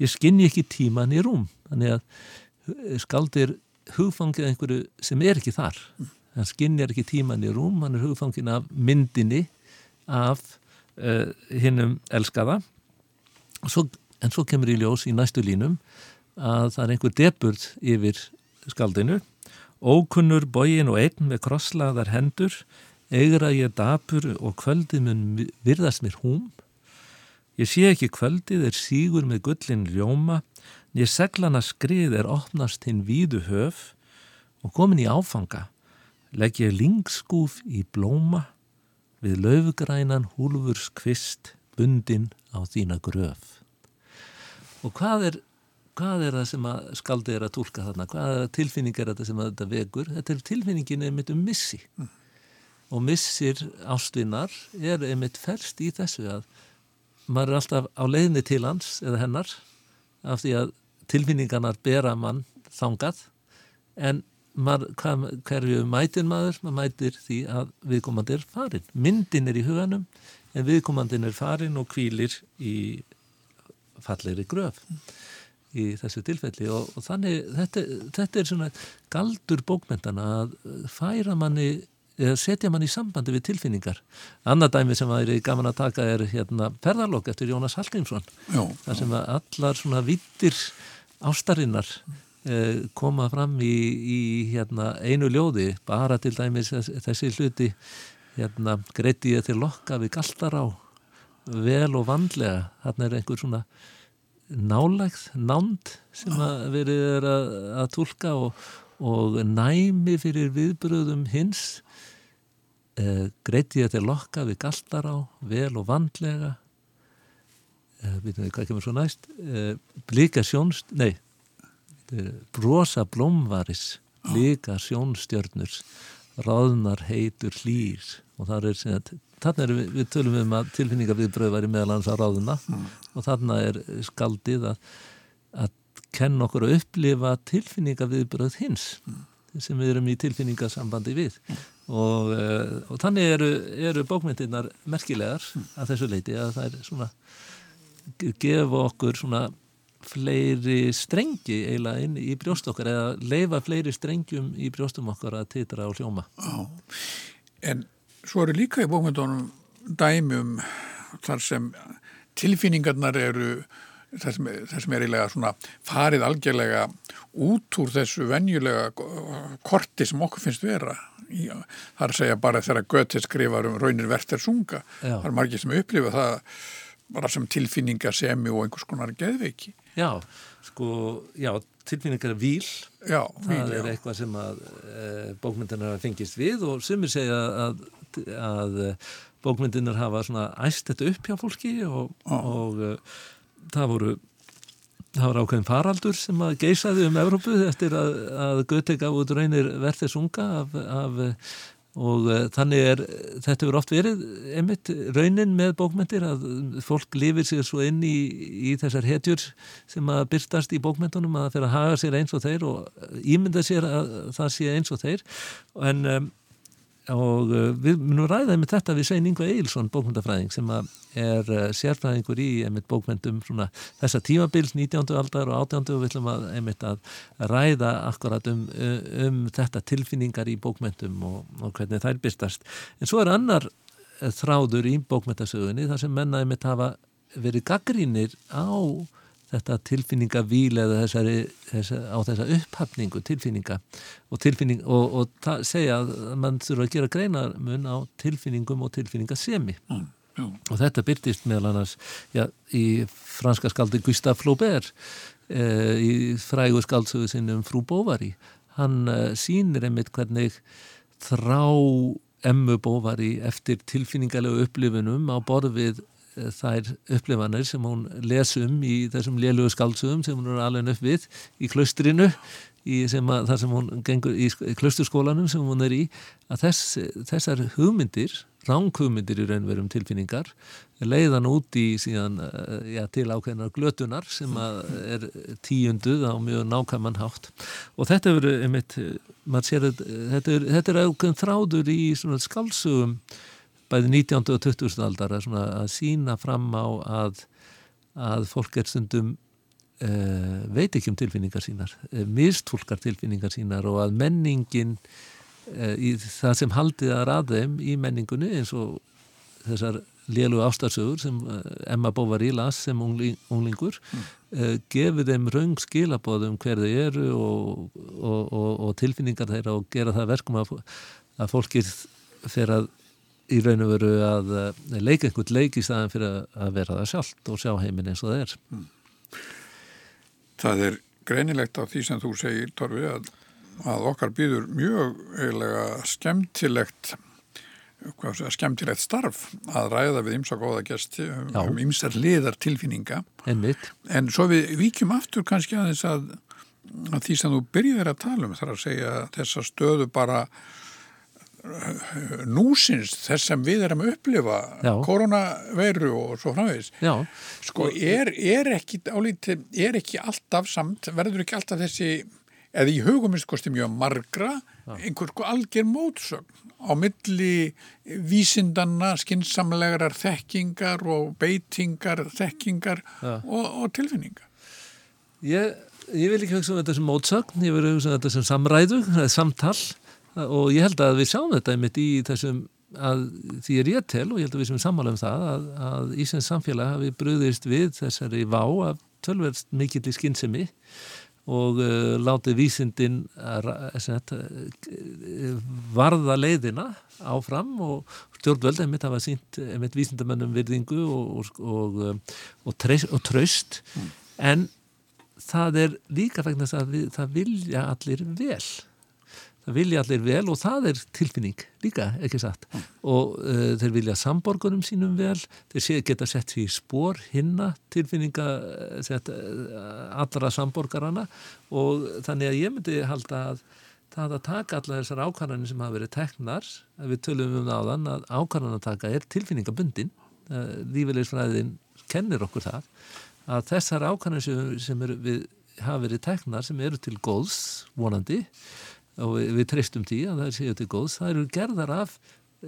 Ég skinni ekki tíman í rúm. Þannig að skaldir hugfangið einhverju sem er ekki þar. Hann skinnir ekki tíman í rúm. Hann er hugfangin af myndinni af uh, hinnum elskaða. Svo, en svo kemur í ljós í næstu línum að það er einhver deburð yfir skaldinu ókunnur bógin og einn með krosslaðar hendur eigra ég dapur og kvöldið mun virðast mér húm. Ég sé ekki kvöldið er sígur með gullin ljóma, ég seglana skrið er opnast hinn víðu höf. Og komin í áfanga, legg ég lingskúf í blóma við löfgrænan húlfurs kvist bundin á þína gröf. Og hvað er, hvað er það sem að skaldi er að tólka þarna? Hvað tilfinning er þetta sem að þetta vekur? Þetta er tilfinningin einmitt um missi. Mm. Og missir ástvinnar er einmitt ferst í þessu að maður er alltaf á leiðni til hans eða hennar af því að tilfinningarnar bera mann þangað en hverju mætir maður? maður mætir því að viðkomandi er farin myndin er í huganum en viðkomandin er farin og kvílir í fallegri gröf í þessu tilfelli og, og þannig þetta, þetta er svona galdur bókmyndana að færa manni eða setja mann í sambandi við tilfinningar. Annað dæmi sem að er gaman að taka er hérna ferðarlokk eftir Jónas Hallgrímsson þar sem að allar svona vittir ástarinnar eh, koma fram í, í hérna, einu ljóði bara til dæmis þessi hluti hérna greiti ég til lokka við galtar á vel og vandlega. Þarna er einhver svona nálægð, nánd sem að verið er að, að tólka og, og næmi fyrir viðbröðum hins. Eh, greiti til lokka við galtar á, vel og vandlega. Eh, við veitum hvað kemur svo næst? Eh, blika sjónst, nei brosa blómvaris, líka sjónstjörnur, ráðnar heitur hlýr. Og það er sem að Þannig er við, við tölum um að tilfinningarviðbröð væri meðal hans á ráðuna mm. og þannig er skaldið að, að kenna okkur að upplifa tilfinningarviðbröð hins mm. sem við erum í tilfinningarsambandi við mm. og, uh, og þannig eru, eru bókmyndirnar merkilegar að þessu leiti að það er svona gefa okkur svona fleiri strengi eiginlega inn í brjóst okkar eða leifa fleiri strengjum í brjóstum okkar að titra og hljóma. Já, en Svo eru líka í bókmyndunum dæmum þar sem tilfinningarnar eru þar sem, þar sem er eiginlega svona farið algjörlega út úr þessu venjulega korti sem okkur finnst vera það er að segja bara þegar Göte skrifar um raunir verðter sunga Já. það er margir sem upplifa það bara sem tilfinningasemi og einhvers konar geðveiki Já, sko, já, tilfinningar víl, já, það víl, er já. eitthvað sem að e, bókmyndunar fengist við og sumir segja að að eh, bókmyndinar hafa svona æst þetta upp hjá fólki og, og uh, það voru það var ákveðin faraldur sem að geysaði um Evrópu eftir að, að Göte gaf út raunir verðið sunga af, af, og uh, þannig er þetta verið oft verið einmitt raunin með bókmyndir að fólk lifir sér svo inn í, í þessar hetjur sem að byrstast í bókmyndunum að það fyrir að haga sér eins og þeir og ímynda sér að það sé eins og þeir. En um, og uh, við munum ræða með þetta við Svein Ingo Eilsson, bókmyndafræðing sem er uh, sérfræðingur í einmitt bókmyndum svona þessa tímabils 19. aldar og 18. og við ætlum að einmitt að ræða akkurat um, um þetta tilfinningar í bókmyndum og, og hvernig þær byrstast. En svo er annar þráður í bókmyndasögunni þar sem menna einmitt hafa verið gaggrínir á þetta tilfinningavíl eða þessari, þessari, á þessa upphafningu tilfinninga og, tilfinning, og, og segja að mann þurfa að gera greinamun á tilfinningum og tilfinningasemi. Mm, og þetta byrtist meðal annars já, í franska skaldi Gustave Flaubert e, í frægu skaldsögu sinnum Frú Bóvari hann e, sínir einmitt hvernig þrá emmu Bóvari eftir tilfinningalegu upplifunum á borð við þær upplifanir sem hún lesum í þessum lélugu skaldsögum sem hún er alveg upp við í klaustrinu í sem að, þar sem hún gengur í klausturskólanum sem hún er í að þess, þessar hugmyndir ránghugmyndir í raunverum tilfinningar leiðan út í síðan eh, já, til ákveðnar glötunar sem er tíunduð á mjög nákvæmann hátt. Og þetta er einmitt, sér, þetta er, þetta er ákveðn þráður í skaldsögum bæði 19. og 20. aldar að, að sína fram á að, að fólk er stundum uh, veit ekki um tilfinningar sínar, uh, mistfólkar tilfinningar sínar og að menningin uh, í það sem haldið að raðum í menningunni eins og þessar lélu ástarsögur sem Emma Bovary las sem ungling, unglingur mm. gefur þeim raung skilabóðum hver þau eru og, og, og, og tilfinningar þeirra og gera það verkum að, að fólkið fyrir að í raun og veru að eh, leika einhvern leik í staðan fyrir að vera það sjálft og sjá heiminn eins og það er. Mm. Það er greinilegt á því sem þú segir, Torfi, að, að okkar býður mjög eiginlega skemmtilegt skemmtilegt starf að ræða við ymsa góða gæsti um ymsar liðar tilfinninga Einmitt. en svo við vikjum aftur kannski aðeins að, að því sem þú byrjir að tala um þar að segja þessa stöðu bara núsins þess sem við erum að upplifa Já. koronaveiru og svo framvegis. Sko er, er ekki álítið, er ekki alltaf samt, verður ekki alltaf þessi eða í hugumist kosti mjög margra einhver sko algjör mótsögn á milli vísindanna, skinsamlegarar þekkingar og beitingar þekkingar og, og tilfinningar. Ég, ég vil ekki hugsa um þetta sem mótsögn, ég vil hugsa um þetta sem samræðu, samtal og ég held að við sjáum þetta einmitt í þessum að því er ég til og ég held að við sem sammála um það að, að Ísens samfélag hafi bröðist við þessari vá af tölverst mikill í skinnsemi og uh, látið vísindin uh, varða leiðina áfram og stjórnvöld einmitt hafa sínt einmitt vísindamennum virðingu og, og, og, og tröst mm. en það er líka vegna að við, það vilja allir vel vilja allir vel og það er tilfinning líka, ekki satt mm. og uh, þeir vilja samborgunum sínum vel þeir sé, geta sett sér í spór hinna tilfinninga sett, allra samborgarana og þannig að ég myndi halda að það að taka alla þessar ákvarðanir sem hafa verið teknar, við tölum um áðan að ákvarðanataka er tilfinningabundin lífilegisfræðin kennir okkur það að þessar ákvarðanir sem, sem er, við hafa verið teknar sem eru til góðs vonandi og við, við treystum því að það séu til góðs, það eru gerðar af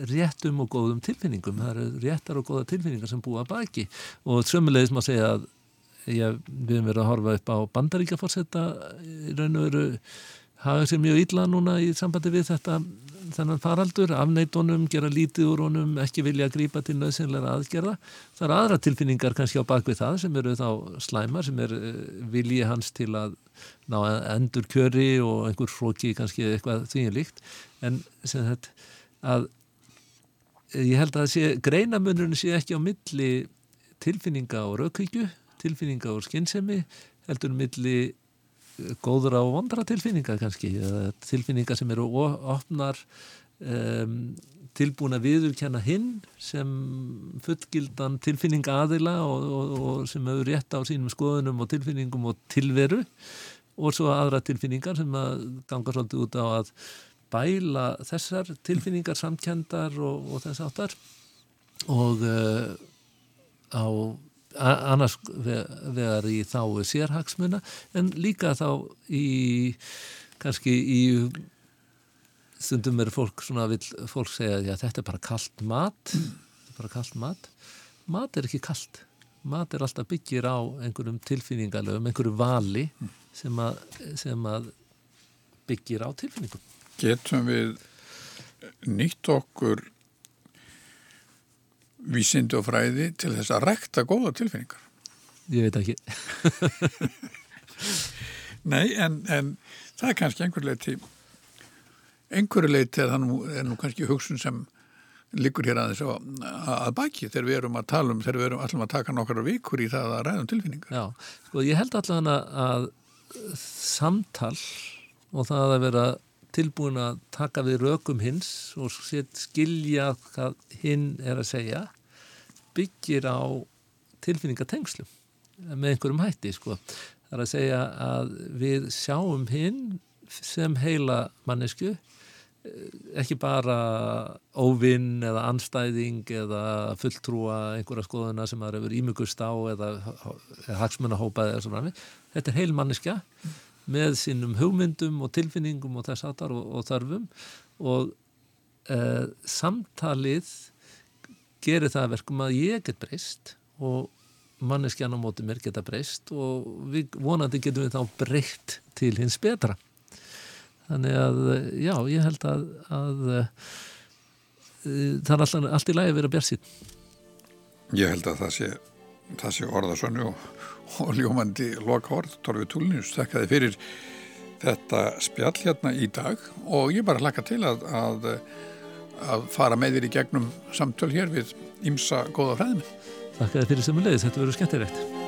réttum og góðum tilfinningum. Það eru réttar og góða tilfinningar sem búa baki. Og sömulegis má segja að ég, við erum verið að horfa upp á bandaríkjaforsetta í raun og veru hafa sér mjög illa núna í sambandi við þetta þennan faraldur, afneitunum, gera lítið úr honum, ekki vilja að grípa til nöðsynlega aðgerða. Það eru aðra tilfinningar kannski á bakvið það sem eru þá slæma, sem er eh, vilji hans til að ná endur kjöri og einhver hróki kannski eitthvað þvíinlíkt. En sem þetta að ég held að sé, greinamunurinn sé ekki á milli tilfinninga og raukvíkju, tilfinninga og skinnsemi, heldur milli góður á vondra tilfinningar kannski, tilfinningar sem eru opnar um, tilbúin að viðurkenna hinn sem fullgildan tilfinninga aðila og, og, og sem hefur rétt á sínum skoðunum og tilfinningum og tilveru og svo aðra tilfinningar sem að ganga svolítið út á að bæla þessar tilfinningar samkendar og, og þess áttar og uh, á annars vegar í þá sérhagsmuna en líka þá í kannski í stundum er fólk svona vil fólk segja að þetta er bara kallt mat. Þetta er bara kallt mat. Mat er ekki kallt mat er alltaf byggir á einhverjum tilfinningalöfum einhverju vali sem að, sem að byggir á tilfinningum. Getum við nýtt okkur vísindu og fræði til þess að rekta góða tilfinningar? Ég veit ekki. Nei, en, en það er kannski einhver leiti, einhverju leiti er er nú kannski hugsun sem liggur hér aðeins að, að baki þegar við erum að tala um, þegar við erum allum að taka nokkara vikur í það að ræðum tilfinningar. Já, sko ég held allavega að samtal og það að vera tilbúin að taka við rökum hins og skilja hvað hinn er að segja byggir á tilfinningatengslum með einhverjum hætti sko. Það er að segja að við sjáum hinn sem heila mannesku ekki bara óvinn eða anstæðing eða fulltrúa einhverja skoðuna sem það eru ímugust á eða hagsmunahópaði eða svona. Þetta er heil manneska með sínum hugmyndum og tilfinningum og þess aðtar og, og þarfum og e, samtalið gerir það verkum að ég get breyst og manneskjan á móti mér geta breyst og við vonandi getum við þá breytt til hins betra. Þannig að já, ég held að, að e, það er alltaf allt í lagi að vera björnsýn Ég held að það sé, sé orðasönnu og og ljómandi orð, Torfi Túlnins þekkaði fyrir þetta spjall hérna í dag og ég bara hlaka til að, að, að fara með þér í gegnum samtöl hér við ímsa góða fræðinu. Þakkaði fyrir leiðis, þetta verður skemmtilegt.